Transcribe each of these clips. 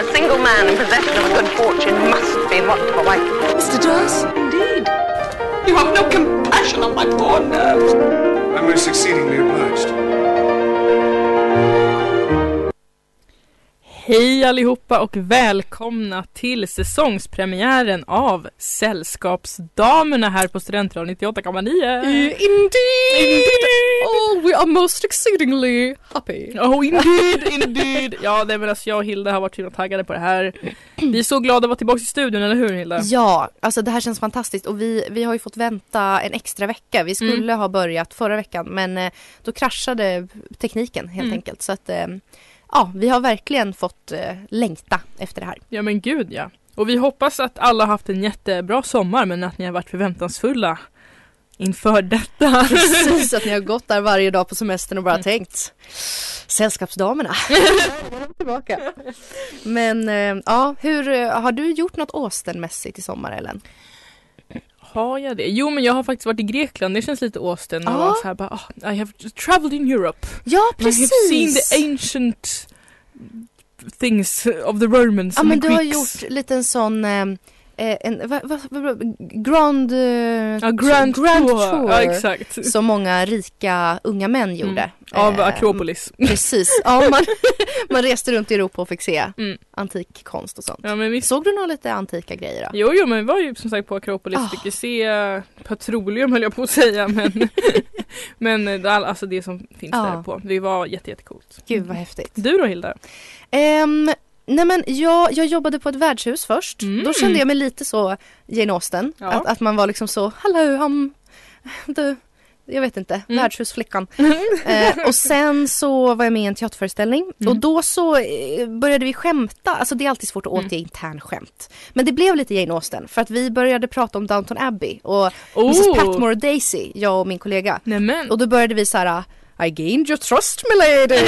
A single man in possession of a good fortune must be what for wife. Mr. Darcy, indeed. You have no compassion on my poor nerves. I'm most exceedingly obliged. Hej allihopa och välkomna till säsongspremiären av Sällskapsdamerna här på Studentradion 98,9. Indeed! Oh, we are most exceedingly happy. Oh indeed, indeed. Ja, nej men alltså jag och Hilda har varit så taggade på det här. Vi är så glada att vara tillbaka i studion, eller hur Hilda? Ja, alltså det här känns fantastiskt och vi, vi har ju fått vänta en extra vecka. Vi skulle ha börjat förra veckan men eh, då kraschade tekniken helt Mm. enkelt. Så att eh, ja, vi har verkligen fått eh, längta efter det här. Ja men gud ja. Och vi hoppas att alla har haft en jättebra sommar men att ni har varit förväntansfulla inför detta. Precis, att ni har gått där varje dag på semestern och bara tänkt Sällskapsdamerna. tillbaka. Men eh, ja, hur, eh, har du gjort något Austen-mässigt i sommar Ellen? Har jag det? Jo men jag har faktiskt varit i Grekland, det känns lite Austin och Ja. var så här bara, oh, I have traveled in Europe. Ja, I have seen precis! the ancient things of the Romans Ja men du har gjort lite en sån eh, en, va, va, va, grand, eh, Ja, Grand, grand Tour. tour. Ja exakt. som många rika unga män gjorde. Av Eh, Akropolis. Precis, ja, man, man reste runt i Europa och fick se Mm. antik konst och sånt. Ja men visst. Såg du några lite antika grejer då? Jo jo men vi var ju som sagt på Akropolis, Ah. fick ju se eh, petroleum höll jag på att säga men Men eh, all, alltså det som finns Ja. där på. Det var jätte, jättekult. Gud vad häftigt. Du då Hilda? Um, nej men jag, jag jobbade på ett värdshus först. Mm. Då kände jag mig lite så Jane Austen. Ja. Att, att man var liksom så, hallå, um, du, jag vet inte, Mm. värdshusflickan. eh, och sen så var jag med i en teaterföreställning Mm. och då så eh, började vi skämta. Alltså det är alltid svårt att Mm. återge internskämt. Men det blev lite Jane Austen för att vi började prata om Downton Abbey och Mrs Oh. Patmore och Daisy, jag och min kollega. Nämen. Och då började vi så här I gained your trust my lady.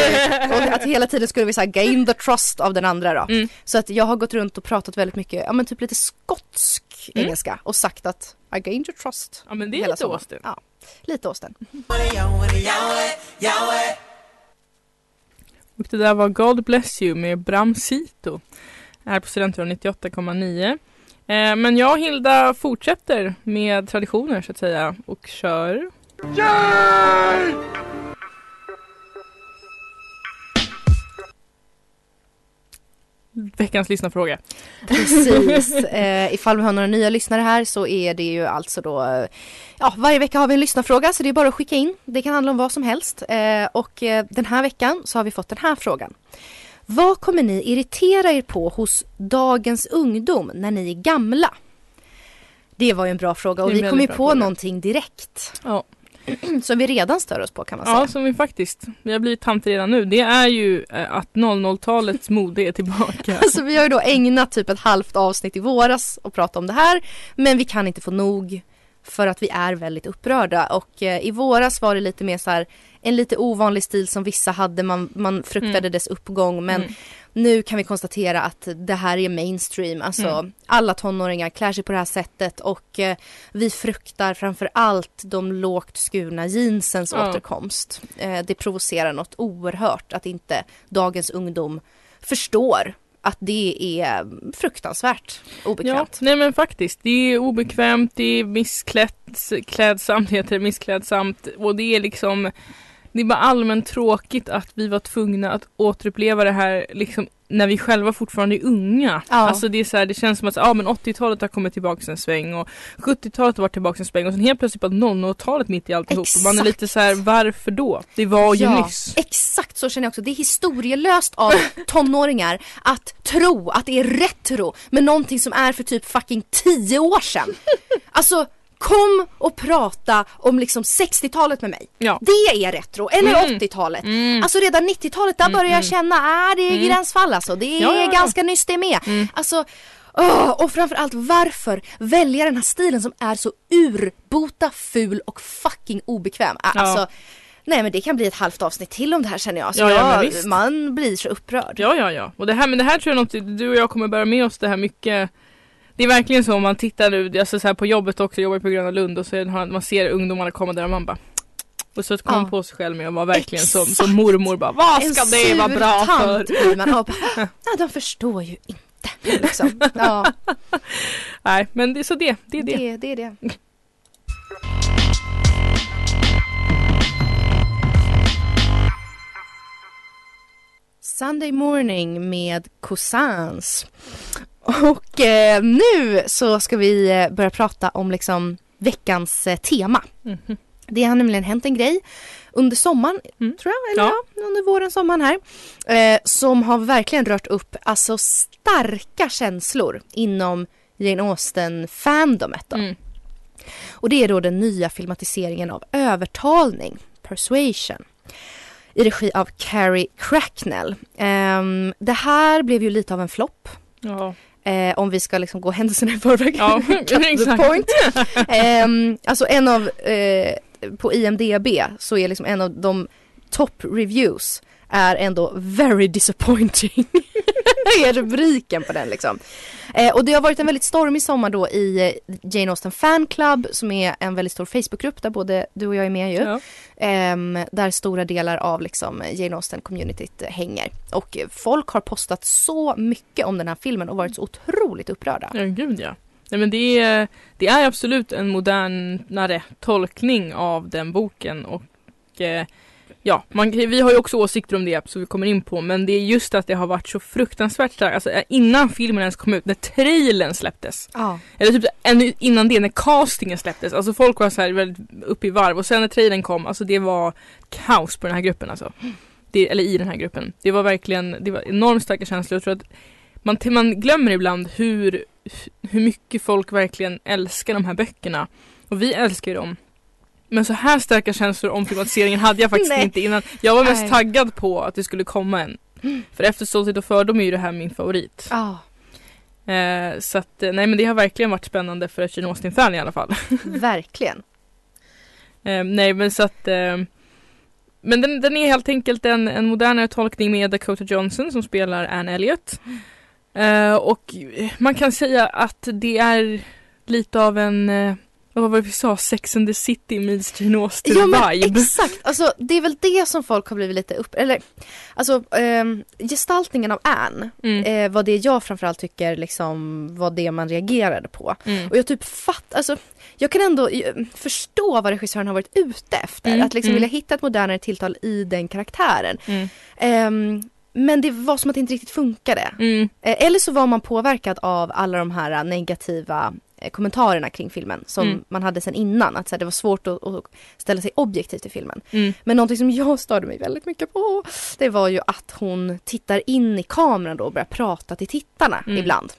och att hela tiden skulle vi här gain the trust av den andra då. Mm. Så att jag har gått runt och pratat väldigt mycket, ja men typ lite skotsk Mm. engelska och sagt att I gained your trust. Ja men det är hela lite. Austin. Ja, lite Austen. Och det där var God Bless You med Bram Sito. Här på Studentradion 98,9. Eh, men jag och Hilda fortsätter med traditioner så att säga och kör veckans lyssnarfråga. Precis. eh, ifall vi har några nya lyssnare här så är det ju alltså då eh, Ja, varje vecka har vi en lyssnarfråga så det är bara att skicka in. Det kan handla om vad som helst. Eh, och eh, den här veckan så har vi fått den här frågan. Vad kommer ni irritera er på hos dagens ungdom när ni är gamla? Det var ju en bra fråga och vi kom ju på fråga. någonting direkt. Ja. Som vi redan stör oss på kan man säga. Ja, som vi faktiskt, vi har blivit tanter redan nu. Det är ju eh, att 00-talets mode är tillbaka. Alltså vi har ju då ägnat typ ett halvt avsnitt i våras och prata om det här. Men vi kan inte få nog för att vi är väldigt upprörda och eh, i våras var det lite mer så här en lite ovanlig stil som vissa hade, man, man fruktade Mm. dess uppgång men Mm. nu kan vi konstatera att det här är mainstream, alltså Mm. alla tonåringar klär sig på det här sättet och eh, vi fruktar framför allt de lågt skurna jeansens Ja. återkomst. Eh, det provocerar något oerhört att inte dagens ungdom förstår att det är fruktansvärt obekvämt. Ja, nej men faktiskt. Det är obekvämt, det är missklädsamt, heter det, missklädsamt och det är liksom det är bara allmänt tråkigt att vi var tvungna att återuppleva det här liksom när vi själva fortfarande är unga. Ja. Alltså det är så här, det känns som att ja, men 80-talet har kommit tillbaka en sväng och 70-talet har varit tillbaka en sväng och sen helt plötsligt bara 00-talet mitt i alltihop. Och man är Exakt. lite så här, varför då? Det var ju nyss. Exakt så känner jag också. Det är historielöst av tonåringar att tro att det är retro med någonting som är för typ fucking tio år sedan. Alltså Kom och prata om liksom 60-talet med mig. Ja. Det är retro. Eller Mm. 80-talet. Mm. Alltså redan 90-talet där börjar jag känna, ah, det är Mm. gränsfall alltså. Det är Ja, ja, ja. ganska nyss det med. Mm. Alltså, åh, och framförallt varför välja den här stilen som är så urbota ful och fucking obekväm. Ja. Alltså, nej men det kan bli ett halvt avsnitt till om det här känner jag. Så Ja, ja, men jag, man blir så upprörd. Ja, ja, ja. Och det här, men det här tror jag något, du och jag kommer bära med oss det här mycket. Det är verkligen så om man tittar nu, alltså så här på jobbet också, jag jobbar på Gröna Lund och så man ser ungdomarna komma där och man bara och så man Ja. på sig själv med att vara verkligen som, som mormor bara Vad En ska det vara bra för? tant man och bara, ja de förstår ju inte. Liksom. Ja, Nej men det är så det, det är det. det, det är det. Sunday morning med Cousins. Och eh, nu så ska vi eh, börja prata om liksom veckans eh, tema. Mhm. Det har nämligen hänt en grej under sommaren, Mm. tror jag, eller Ja. ja. under våren, sommaren här. Eh, som har verkligen rört upp alltså starka känslor inom Jane Austen-fandomet. Då. Mm. Och det är då den nya filmatiseringen av Övertalning, Persuasion. I regi av Carrie Cracknell. Ehm, det här blev ju lite av en flopp. Ja. Eh, om vi ska liksom gå händelserna i förväg. Ja, exakt. point. Ehm, alltså en av, eh, på IMDB så är liksom en av de top reviews är ändå very disappointing. är rubriken på den liksom. Eh, och det har varit en väldigt stormig sommar då i eh, Jane Austen Fan Club som är en väldigt stor Facebookgrupp där både du och jag är med ju. Ja. Ehm, där stora delar av liksom Jane Austen-communityt eh, hänger. Och eh, folk har postat så mycket om den här filmen och varit så otroligt upprörda. Ja, gud ja. Nej, men det är, det är absolut en modernare tolkning av den boken och eh, ja, man, vi har ju också åsikter om det så vi kommer in på men det är just att det har varit så fruktansvärt starkt, alltså eh, innan filmen ens kom ut, när trailern släpptes Ja. eller typ ännu innan det, när castingen släpptes, alltså folk var så här väldigt uppe i varv och sen när trailern kom, alltså det var kaos på den här gruppen alltså. Det, eller i den här gruppen. Det var verkligen, det var enormt starka känslor. Jag tror att man, man glömmer ibland hur, hur mycket folk verkligen älskar de här böckerna. Och vi älskar ju dem. Men så här starka känslor om filmatiseringen hade jag faktiskt inte innan. Jag var mest Nej. taggad på att det skulle komma en. För efter Stolthet och fördom är ju det här min favorit. Ja, Eh, så att, eh, nej men det har verkligen varit spännande för ett Jane Austen-fan i alla fall. verkligen. Eh, nej men så att eh, Men den, den är helt enkelt en, en modernare tolkning med Dakota Johnson som spelar Anne Elliot. Eh, och man kan säga att det är lite av en eh, vad var det vi sa? Sex and the City meets Jane Austen Ja men vibe. exakt, alltså det är väl det som folk har blivit lite upp, eller alltså ehm, gestaltningen av Anne Mm. eh, var det jag framförallt tycker liksom var det man reagerade på. Mm. Och jag typ fatt, alltså jag kan ändå eh, förstå vad regissören har varit ute efter. Mm, Att liksom mm. vilja hitta ett modernare tilltal i den karaktären. Ehm, men det var som att det inte riktigt funkade. Mm. Eh, Eller så var man påverkad av alla de här eh, negativa eh, kommentarerna kring filmen som Mm. man hade sen innan. Att så här, det var svårt att, att ställa sig objektivt i filmen. Mm. Men någonting som jag störde mig väldigt mycket på det var ju att hon tittar in i kameran då och börjar prata till tittarna Mm. ibland.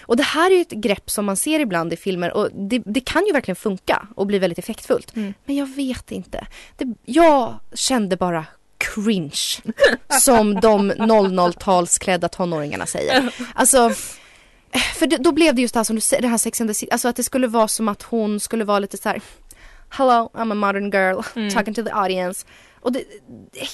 Och det här är ju ett grepp som man ser ibland i filmer och det, det kan ju verkligen funka och bli väldigt effektfullt. Mm. Men jag vet inte. Det, jag kände bara cringe. som de 00-talsklädda tonåringarna säger. Alltså, för då blev det just det här som du säger, det här Sex and the City, alltså att det skulle vara som att hon skulle vara lite så här. Hello, I'm a modern girl, Mm. talking to the audience. Och det,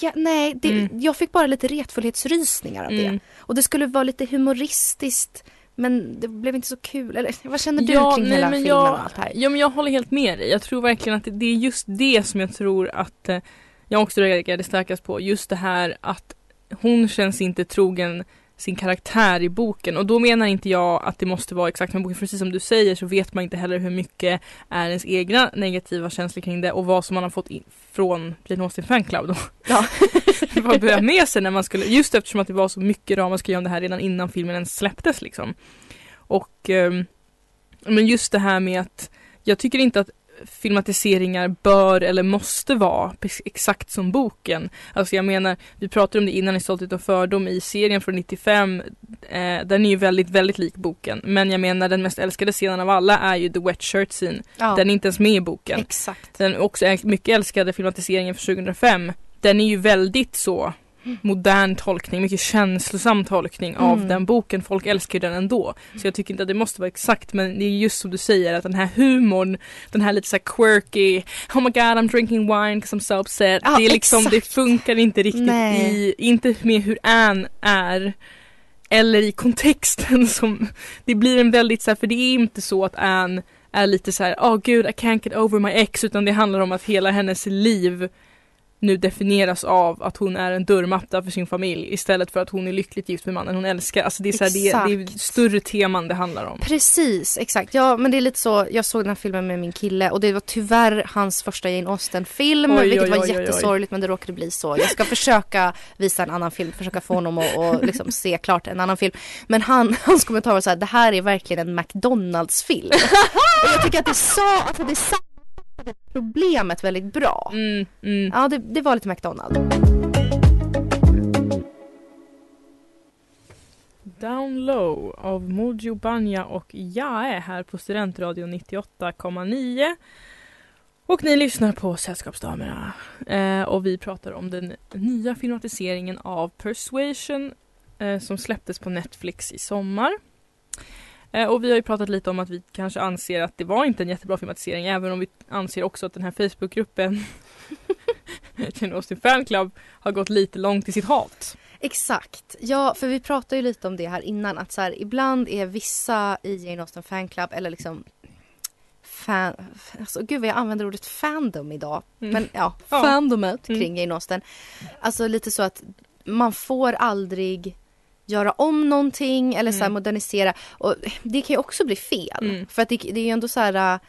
ja, nej, det, Mm. jag fick bara lite retfullhetsrysningar av Mm. det. Och det skulle vara lite humoristiskt. Men det blev inte så kul. Eller vad känner du Ja, kring nej, hela men filmen jag- och allt det här? Ja men jag håller helt med dig. Jag tror verkligen att det- det är just det som jag tror att eh, jag också reagerade starkast på. Just det här att hon känns inte trogen sin karaktär i boken och då menar inte jag att det måste vara exakt med boken. För precis som du säger så vet man inte heller hur mycket är ens egna negativa känslor kring det och vad som man har fått in från Jane Austen Fan Club då. Ja. vad börja med sig när man skulle, just eftersom att det var så mycket ramaskri om det här redan innan filmen ens släpptes liksom. Och ehm, men just det här med att jag tycker inte att filmatiseringar bör eller måste vara exakt som boken. Alltså jag menar, vi pratade om det innan i Stolthet och fördom i serien från 95. Eh, den är ju väldigt, väldigt lik boken. Men jag menar den mest älskade scenen av alla är ju The Wet Shirt Scene. Ja, Den är inte ens med i boken. exakt. Den också mycket älskade filmatiseringen från 2005. Den är ju väldigt så modern tolkning, mycket känslosam tolkning av Mm. den boken. Folk älskar ju den ändå. Så jag tycker inte att det måste vara exakt men det är just som du säger att den här humorn, den här lite så här quirky, oh my god I'm drinking wine because I'm so upset. Ja, det är liksom, det funkar inte riktigt Nej. i, inte med hur Anne är eller i kontexten som, det blir en väldigt så här, för det är inte så att Anne är lite så här, oh, gud I can't get over my ex utan det handlar om att hela hennes liv nu definieras av att hon är en dörrmatta för sin familj istället för att hon är lyckligt gift med mannen hon älskar. Alltså det är, så här, det, det är större teman det handlar om. Precis, exakt. Ja men det är lite så, jag såg den här filmen med min kille och det var tyvärr hans första Jane Austen-film Oj, vilket oj, var oj, oj. jättesorgligt men det råkade bli så. Jag ska försöka visa en annan film, försöka få honom att och liksom se klart en annan film. Men han, hans kommentar var så här, det här är verkligen en McDonalds-film. och jag tycker att det sa, alltså det sammanfattade problemet väldigt bra. Mm, mm. Ja det, det var lite McDonalds. Down Low av Mojo Banja och jag är här på Studentradion 98,9 och ni lyssnar på Sällskapsdamerna eh, och vi pratar om den nya filmatiseringen av Persuasion eh, som släpptes på Netflix i sommar. Eh, och vi har ju pratat lite om att vi kanske anser att det var inte en jättebra filmatisering även om vi anser också att den här Facebookgruppen Jane Austen Fan Club har gått lite långt i sitt hat. Exakt. Ja, för vi pratade ju lite om det här innan att så här, ibland är vissa i Jane Austen Fan Club eller liksom fan, alltså gud vad jag använder ordet fandom idag. Mm. Men ja, Ja. fandomet Mm. kring Jane Austen. Alltså lite så att man får aldrig göra om någonting eller så här Mm. modernisera och det kan ju också bli fel. Mm. För att det, det är ju ändå så här äh,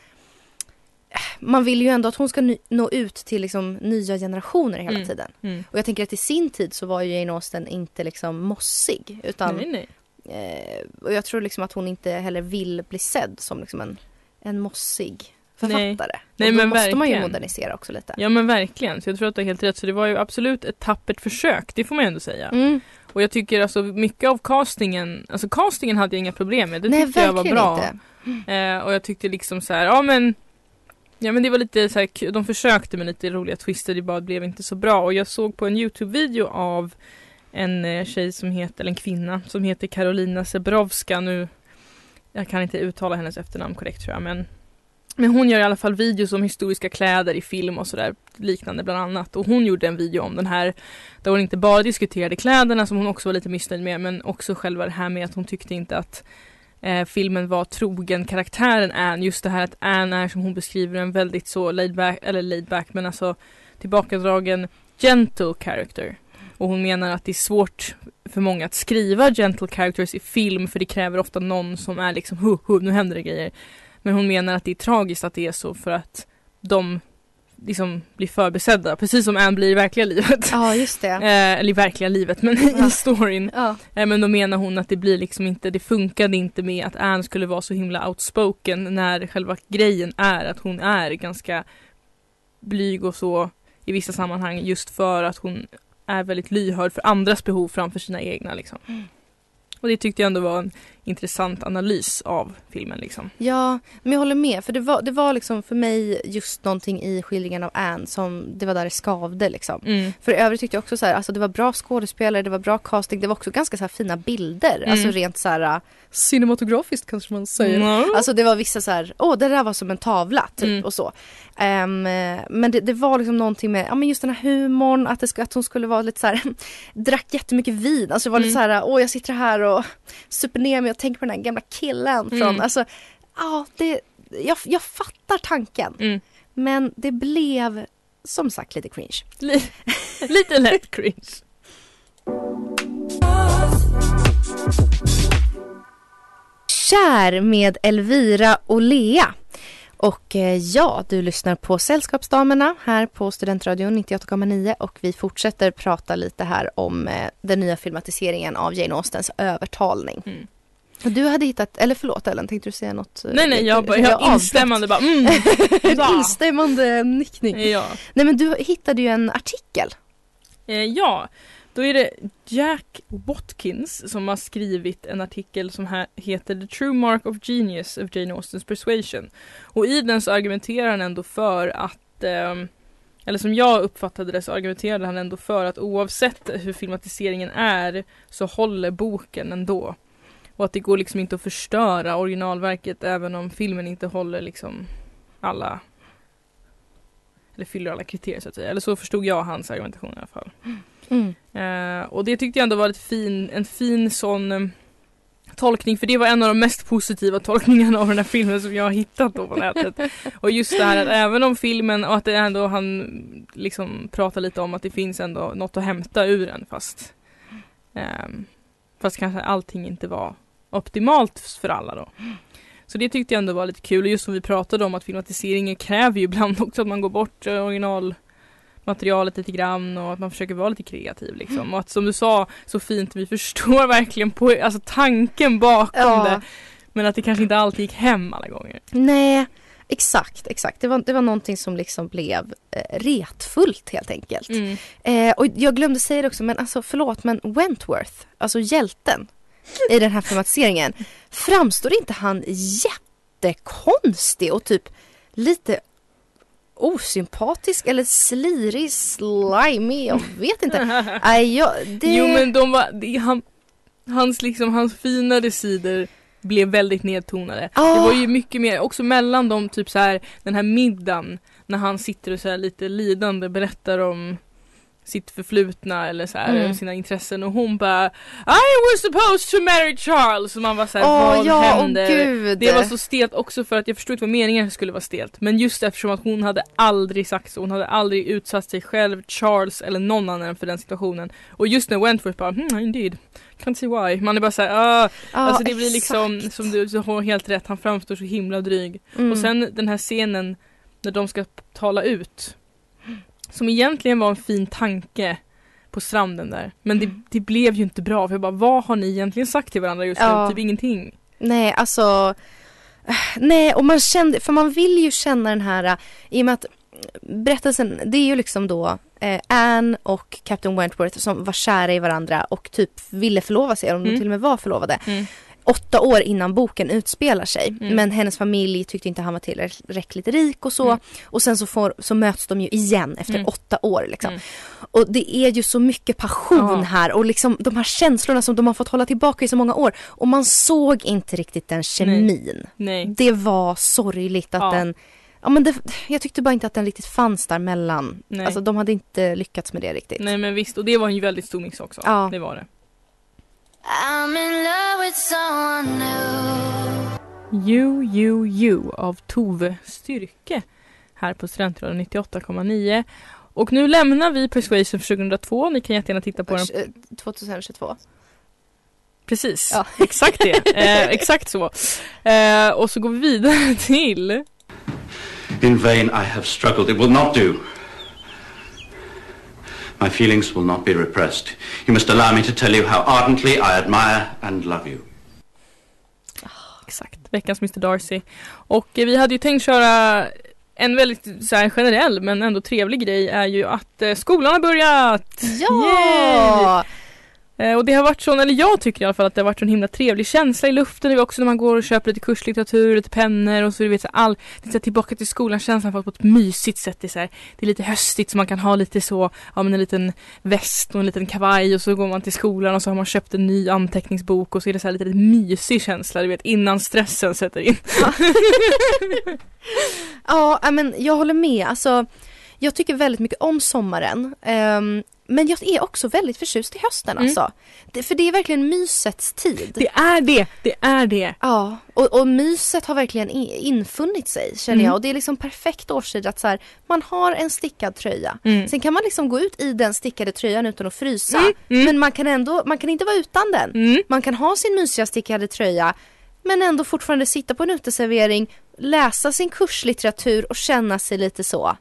man vill ju ändå att hon ska nå ut till liksom nya generationer hela Mm. tiden. Mm. Och jag tänker att i sin tid så var ju Jane Austen inte liksom mossig. Utan, Nej, nej. eh, och jag tror liksom att hon inte heller vill bli sedd som liksom en, en mossig författare. Nej, och då men måste man ju verkligen. modernisera också lite. Ja men verkligen, så jag tror att du har helt rätt. Så det var ju absolut ett tappert försök, det får man ju ändå säga. Mm. Och jag tycker alltså mycket av castingen, alltså castingen hade jag inga problem med. Det Nej, tyckte jag var verkligen bra. inte. Eh, och jag tyckte liksom så här, ja men Ja men det var lite så här, de försökte med lite roliga twister, det bara blev inte så bra. Och jag såg på en Youtube-video av en eh, tjej som heter, eller en kvinna som heter Karolina Zebrowska nu. Jag kan inte uttala hennes efternamn korrekt tror jag men men hon gör i alla fall videos om historiska kläder i film och sådär liknande bland annat. Och hon gjorde en video om den här där hon inte bara diskuterade kläderna som hon också var lite missnöjd med men också själva det här med att hon tyckte inte att eh, filmen var trogen karaktären Anne. Just det här att Anne är som hon beskriver en väldigt så laid back, eller laid back men alltså tillbakadragen gentle character. Och hon menar att det är svårt för många att skriva gentle characters i film för det kräver ofta någon som är liksom hu, hu, nu händer det grejer. Men hon menar att det är tragiskt att det är så för att de liksom blir förbesedda, precis som Anne blir i verkliga livet. Ja, just det. Eh, eller i verkliga livet, men Ja. i storyn. Ja. Eh, men då menar hon att det blir liksom inte, det funkade inte med att Anne skulle vara så himla outspoken när själva grejen är att hon är ganska blyg och så i vissa sammanhang just för att hon är väldigt lyhörd för andras behov framför sina egna liksom. Mm. Och det tyckte jag ändå var en intressant analys av filmen liksom. Ja, men jag håller med. För det var, det var liksom för mig just någonting i skildringen av Anne som det var där det skavde liksom. Mm. För i övrigt tyckte jag också så här, alltså det var bra skådespelare, det var bra casting, det var också ganska så här fina bilder. Mm. Alltså rent så här äh, cinematografiskt kanske man säger. Mm. Alltså det var vissa så här, åh det där var som en tavla typ Mm. och så. Ehm, men det, det var liksom någonting med, ja men just den här humorn, att, det, att hon skulle vara lite så här, drack jättemycket vin. Alltså det var lite Mm. så här, åh jag sitter här och super ner mig och tänker på den här gamla killen från, Mm. alltså ja det, jag, jag fattar tanken. Mm. Men det blev som sagt lite cringe. Li- lite lätt cringe. Kär med Elvira och Lea. Och eh, ja, du lyssnar på Sällskapsdamerna här på Studentradion 98,9 och vi fortsätter prata lite här om eh, den nya filmatiseringen av Jane Austens övertalning. Du hade hittat, eller förlåt Ellen, tänkte du säga något? eh, Nej nej, jag, bara- jag avbröt. instämmande bara mm. En instämmande nickning. Ja. Nej men du hittade ju en artikel. Eh, ja, då är det Jack Watkins som har skrivit en artikel som här heter The True Mark of Genius of Jane Austens Persuasion. Och i den så argumenterar han ändå för att ehm, eller som jag uppfattade det så argumenterade han ändå för att oavsett hur filmatiseringen är så håller boken ändå. Och att det går liksom inte att förstöra originalverket även om filmen inte håller liksom alla eller fyller alla kriterier så att säga. Eller så förstod jag hans argumentation i alla fall. Mm. Eh, och det tyckte jag ändå var ett fin, en fin sån eh, tolkning för det var en av de mest positiva tolkningarna av den här filmen som jag har hittat då på nätet. och just det här att även om filmen och att det ändå han liksom pratar lite om att det finns ändå något att hämta ur den fast ehm, fast kanske allting inte var optimalt för alla då. Så det tyckte jag ändå var lite kul och just som vi pratade om att filmatiseringen kräver ju ibland också att man går bort eh, originalmaterialet lite grann och att man försöker vara lite kreativ liksom. Och att som du sa så fint, vi förstår verkligen på, alltså tanken bakom Ja. det. Men att det kanske inte alltid gick hem alla gånger. Nej, exakt, exakt. Det var, det var någonting som liksom blev eh, retfullt helt enkelt. Mm. Eh, och jag glömde säga det också, men alltså förlåt, men Wentworth, alltså hjälten i den här filmatiseringen, framstår inte han jättekonstig och typ lite osympatisk eller slirig, slimy, jag vet inte. Nej, jag, det... Jo men de var, det, han, hans liksom, hans finare sidor blev väldigt nedtonade. Ah. Det var ju mycket mer, också mellan dem typ så här den här middagen när han sitter och så här lite lidande berättar om sitt förflutna eller så här, Mm. sina intressen och hon bara I was supposed to marry Charles och man var såhär Åh vad ja, händer? gud. Det var så stelt också för att jag förstod inte vad meningen skulle vara stelt men just eftersom att hon hade aldrig sagt så, hon hade aldrig utsatt sig själv, Charles eller någon annan för den situationen och just när Wentworth bara hmm, indeed, can't see why man är bara såhär ah, Ja, alltså det blir liksom exakt. som du, du har helt rätt, han framstår så himla dryg Mm. och sen den här scenen när de ska tala ut som egentligen var en fin tanke på stranden där men det, det blev ju inte bra för jag bara vad har ni egentligen sagt till varandra just Ja. nu? Typ ingenting. Nej, alltså. eh, Nej, och man kände, för man vill ju känna den här, eh, i och med att berättelsen, det är ju liksom då eh, Anne och Captain Wentworth som var kära i varandra och typ ville förlova sig, om de Mm. till och med var förlovade. Mm. Åtta år innan boken utspelar sig. Mm. Men hennes familj tyckte inte han var tillräckligt rik och så. Mm. Och sen så, får, så möts de ju igen efter Mm. åtta år. Liksom. Mm. Och det är ju så mycket passion Ja. här och liksom de här känslorna som de har fått hålla tillbaka i så många år. Och man såg inte riktigt den kemin. Nej. Det var sorgligt att Ja. den Ja men det, jag tyckte bara inte att den riktigt fanns där mellan. Nej. Alltså de hade inte lyckats med det riktigt. Nej men visst och det var en ju väldigt stor mix också. Ja. Det var det. You, you, you av Tove Styrke här på Studentradion 98,9. Och nu lämnar vi Persuasion för 2002. Ni kan jättegärna titta på den. Eh, 2022. Precis, Ja. exakt det. Eh, exakt så. Eh, och så går vi vidare till In vain I have struggled. It will not do. My feelings will not be repressed. You must allow me to tell you how ardently I admire and love you. exakt veckans Mr Darcy. Och eh, vi hade ju tänkt köra en väldigt så här, generell men ändå trevlig grej är ju att eh, skolan har börjat! Ja! Eh, Eh, och det har varit sån, eller jag tycker i alla fall att det har varit en himla trevlig känsla i luften. Det är också när man går och köper lite kurslitteratur, lite pennor och så du vet så här, all, det är så här, tillbaka till skolan känslan fast på ett mysigt sätt. Det är, så här, det är lite höstigt så man kan ha lite så, ja men en liten väst och en liten kavaj och så går man till skolan och så har man köpt en ny anteckningsbok och så är det så här lite mysig känsla du vet innan stressen sätter in. Ja, ja, men jag håller med. Alltså, jag tycker väldigt mycket om sommaren. Ehm, men jag är också väldigt förtjust i hösten Mm. alltså. Det, för det är verkligen mysets tid. Det är det, det är det. Ja, och, och myset har verkligen infunnit sig känner Mm. jag. Och det är liksom perfekt årstid att så här, man har en stickad tröja. Mm. Sen kan man liksom gå ut i den stickade tröjan utan att frysa. Mm, mm. Men man kan ändå, man kan inte vara utan den. Mm. Man kan ha sin mysiga stickade tröja men ändå fortfarande sitta på en uteservering, läsa sin kurslitteratur och känna sig lite så.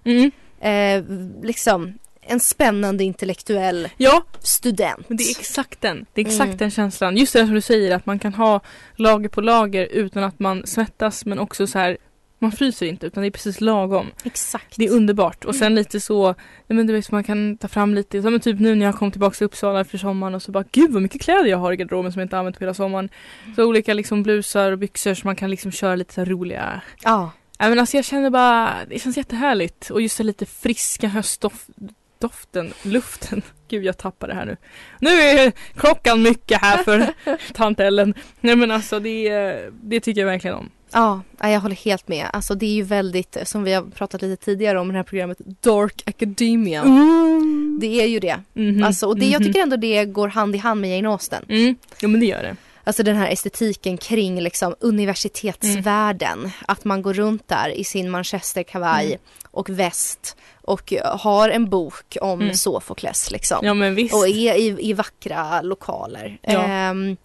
Eh, liksom en spännande intellektuell Ja, student. men det är exakt den. Det är exakt Mm. den känslan. Just det där som du säger att man kan ha lager på lager utan att man svettas men också så här man fryser inte utan det är precis lagom. Exakt. Det är underbart och sen lite så, men du vet man kan ta fram lite, som typ nu när jag kom tillbaka till Uppsala efter sommaren och så bara gud vad mycket kläder jag har i garderoben som jag inte använt på hela sommaren. Så olika liksom blusar och byxor så man kan liksom köra lite så roliga Ja. Men alltså jag känner bara, det känns jättehärligt och just det lite friska höstdoften, luften. Gud jag tappar det här nu. Nu är klockan mycket här för tant Ellen. Nej men alltså det, det tycker jag verkligen om. Ja, ja, jag håller helt med. Alltså det är ju väldigt, som vi har pratat lite tidigare om i det här programmet, Dark Academia. Det är ju det. Mhm, Alltså, och det, jag mhm. tycker ändå det går hand i hand med Jane Austen. Mm, jo men det gör det. Alltså den här estetiken kring liksom universitetsvärlden. Att man går runt där i sin manchesterkavaj Mm. och väst och har en bok om Mm. Sofokles liksom. Ja men visst. Och är i, i vackra lokaler. Ja. Ehm,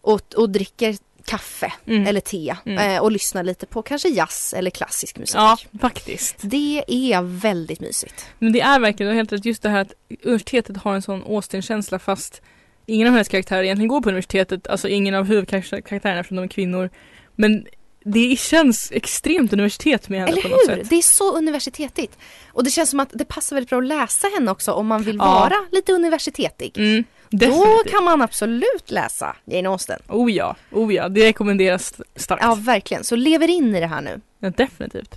och, och dricker kaffe Mm. eller te Mm. eh, och lyssnar lite på kanske jazz eller klassisk musik. Ja faktiskt. Det är väldigt mysigt. Men det är verkligen, helt rätt, just det här att universitetet har en sån Austin-känsla fast ingen av hennes karaktärer egentligen går på universitetet, alltså ingen av huvudkaraktärerna eftersom de är kvinnor. Men det känns extremt universitet med henne Eller på något hur? sätt. Det är så universitetigt. Och det känns som att det passar väldigt bra att läsa henne också om man vill Ja. vara lite universitetig. Mm, Då definitivt. kan man absolut läsa Jane Austen. Oh ja, oh ja, det rekommenderas starkt. Ja, verkligen. Så lever in i det här nu. Ja, definitivt.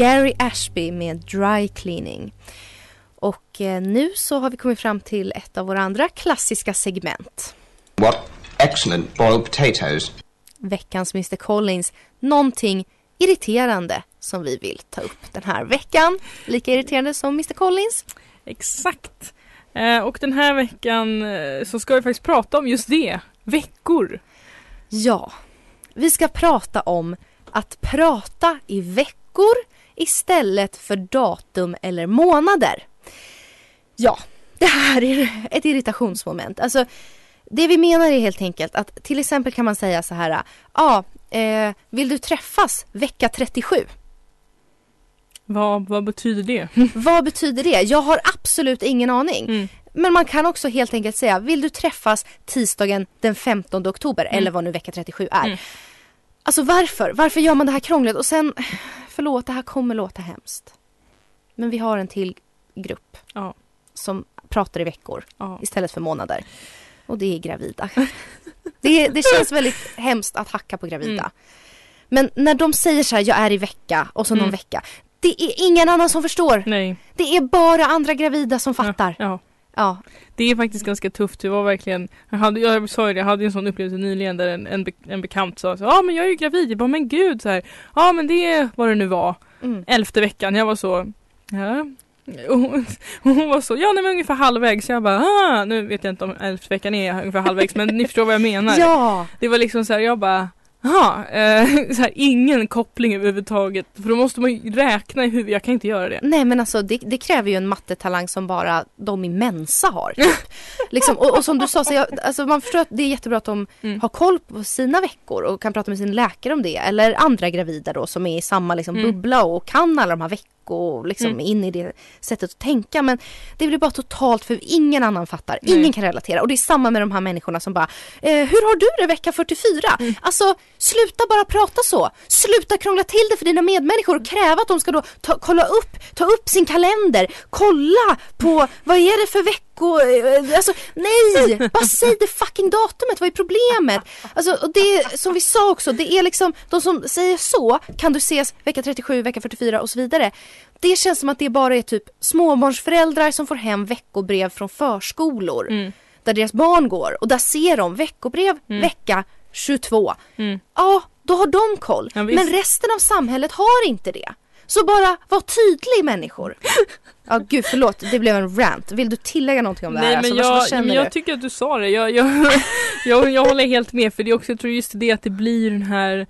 Gary Ashby med Dry Cleaning. Och eh, nu så har vi kommit fram till ett av våra andra klassiska segment. What excellent boiled potatoes. Veckans Mr Collins. Någonting irriterande som vi vill ta upp den här veckan. Lika irriterande som Mr Collins. Exakt. Eh, och den här veckan eh, så ska vi faktiskt prata om just det. Veckor. Ja, vi ska prata om att prata i veckor istället för datum eller månader. Ja, det här är ett irritationsmoment. Alltså, det vi menar är helt enkelt att till exempel kan man säga så här. Ja, eh, vill du träffas vecka 37? Vad, vad betyder det? Vad betyder det? Jag har absolut ingen aning. Mm. Men man kan också helt enkelt säga, vill du träffas tisdagen den 15 oktober Mm. eller vad nu vecka 37 är. Mm. Alltså varför? Varför gör man det här krångligt? Och sen, förlåt, det här kommer låta hemskt. Men vi har en till grupp Ja. som pratar i veckor Ja. istället för månader. Och det är gravida. det, det känns väldigt hemskt att hacka på gravida. Mm. Men när de säger så här, jag är i vecka och så någon Mm. vecka. Det är ingen annan som förstår. Nej. Det är bara andra gravida som fattar. Ja. Ja. Det är faktiskt ganska tufft. Det var verkligen, jag, hade, jag sa ju det, jag hade en sån upplevelse nyligen där en, en, en bekant sa så, ja men jag är ju gravid. Jag bara, men gud så här. Ja men det är vad det nu var. Mm. Elfte veckan. Jag var så, ja. Och hon, hon var så, ja nej men ungefär halvvägs. Så jag bara, ah, nu vet jag inte om elfte veckan är ungefär halvvägs men ni förstår vad jag menar. Ja. Det var liksom så här, jag bara Jaha, eh, så här, ingen koppling överhuvudtaget. För då måste man ju räkna i huvudet, jag kan inte göra det. Nej men alltså det, det kräver ju en mattetalang som bara de i Mensa har. Typ. liksom, och, och som du sa, så jag, alltså man förstår att det är jättebra att de Mm. har koll på sina veckor och kan prata med sin läkare om det. Eller andra gravida då som är i samma liksom, Mm. bubbla och kan alla de här veckor liksom Mm. in i det sättet att tänka. Men det blir bara totalt för ingen annan fattar. Nej. Ingen kan relatera. Och det är samma med de här människorna som bara eh, Hur har du det vecka 44? Mm. Alltså sluta bara prata så. Sluta krångla till det för dina medmänniskor och kräva att de ska då ta, kolla upp, ta upp sin kalender, kolla på vad är det för veckor, eh, alltså nej, bara säg det fucking datumet, vad är problemet? Alltså och det som vi sa också, det är liksom de som säger så, kan du ses vecka 37, vecka 44 och så vidare. Det känns som att det bara är typ småbarnsföräldrar som får hem veckobrev från förskolor Mm. där deras barn går och där ser de veckobrev Mm. vecka 22. Mm. Ja, då har de koll. Ja. Men resten av samhället har inte det. Så bara var tydlig människor. Ja gud förlåt, det blev en rant. Vill du tillägga någonting om det här? Nej Alltså, men vad jag, men jag tycker att du sa det. Jag, jag, jag, jag håller helt med för det är också, jag tror just det att det blir den här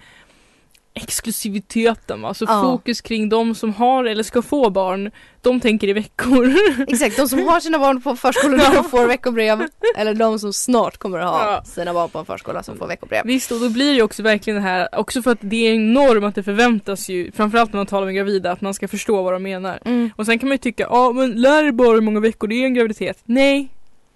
exklusiviteten va, så Ja. fokus kring de som har eller ska få barn, de tänker i veckor. Exakt, de som har sina barn på förskolan Ja. och får veckobrev eller de som snart kommer att ha Ja. sina barn på en förskola som får veckobrev. Visst, och då blir det också verkligen det här, också för att det är en norm att det förväntas ju, framförallt när man talar med gravida, att man ska förstå vad de menar. Mm. Och sen kan man ju tycka, ja men lär dig bara hur många veckor det är en graviditet. Nej,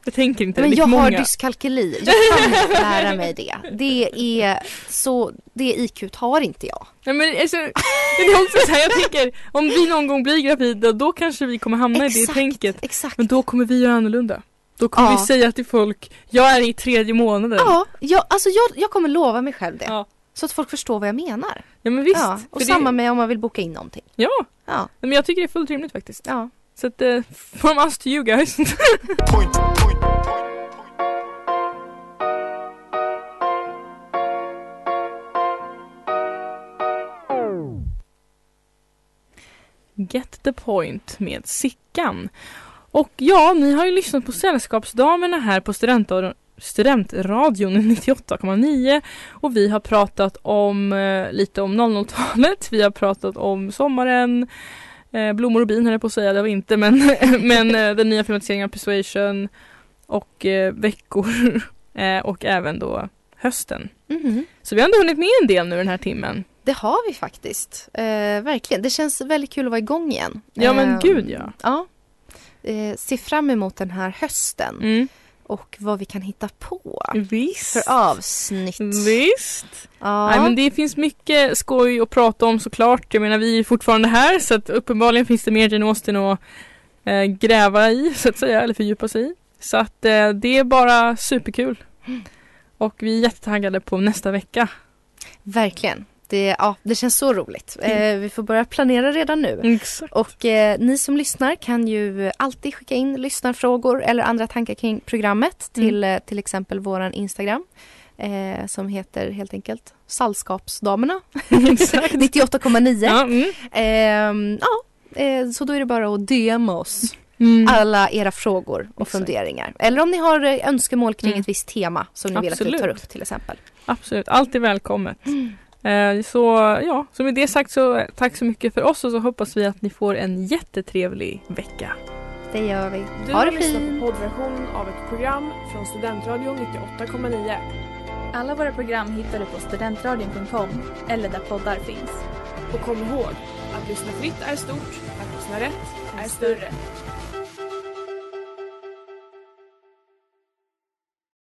jag tänker inte Men det. jag många. har dyskalkyli, jag kan inte lära mig det. Det är så, det IQ har inte jag. Nej men alltså, det är också så här, jag tänker, om vi någon gång blir gravida, då kanske vi kommer hamna i det Exakt, tänket. Exakt. Men då kommer vi göra annorlunda. Då kommer Ja. vi säga till folk, jag är i tredje månaden. Ja, jag, alltså jag, jag kommer lova mig själv det. Ja. Så att folk förstår vad jag menar. Ja men visst. ja, och för samma det, med om man vill boka in någonting. Ja, Ja, men jag tycker det är fullt rimligt faktiskt. ja. Så att, uh, from us to you guys. Get the point med Sickan. Och ja, ni har ju lyssnat på Sällskapsdamerna här på studentradion, studentradion 98,9 och vi har pratat om eh, lite om 00-talet, vi har pratat om sommaren, eh, blommor och bin höll jag på att säga, det var inte men, men eh, den nya filmatiseringen av Persuasion och eh, veckor eh, och även då hösten. Mhm. Så vi har ändå hunnit med en del nu den här timmen. Det har vi faktiskt. Eh, verkligen. Det känns väldigt kul att vara igång igen. Ja men Eh, gud ja. Ja. Eh, se fram emot den här hösten Mm. och vad vi kan hitta på Visst. för avsnitt. Visst. Ja. Nej, men det finns mycket skoj att prata om såklart. Jag menar vi är fortfarande här så att uppenbarligen finns det mer Jane Austen att eh, gräva i så att säga eller fördjupa sig i. Så att eh, det är bara superkul. Och vi är jättetaggade på nästa vecka. Verkligen. Det, ja, det känns så roligt. Eh, vi får börja planera redan nu. Exakt. Och eh, ni som lyssnar kan ju alltid skicka in lyssnarfrågor eller andra tankar kring programmet till eh, till exempel våran Instagram. Eh, som heter helt enkelt Sällskapsdamerna. Exakt. 98,9. Ja, mm. Ehm, ja, eh, så då är det bara att DM oss Mm. alla era frågor och Exakt. funderingar. Eller om ni har eh, önskemål kring Mm. ett visst tema som ni vill att vi Absolut. tar upp till exempel. Absolut, allt är välkommet. Eh, så ja, så med det sagt så eh, tack så mycket för oss och så hoppas vi att ni får en jättetrevlig vecka. Det gör vi. Du ha har det lyssnat fint. på poddversion av ett program från Studentradion 98,9. Alla våra program hittar du på studentradion.com eller där poddar finns. Och kom ihåg, att lyssna fritt är stort, att lyssna rätt är större.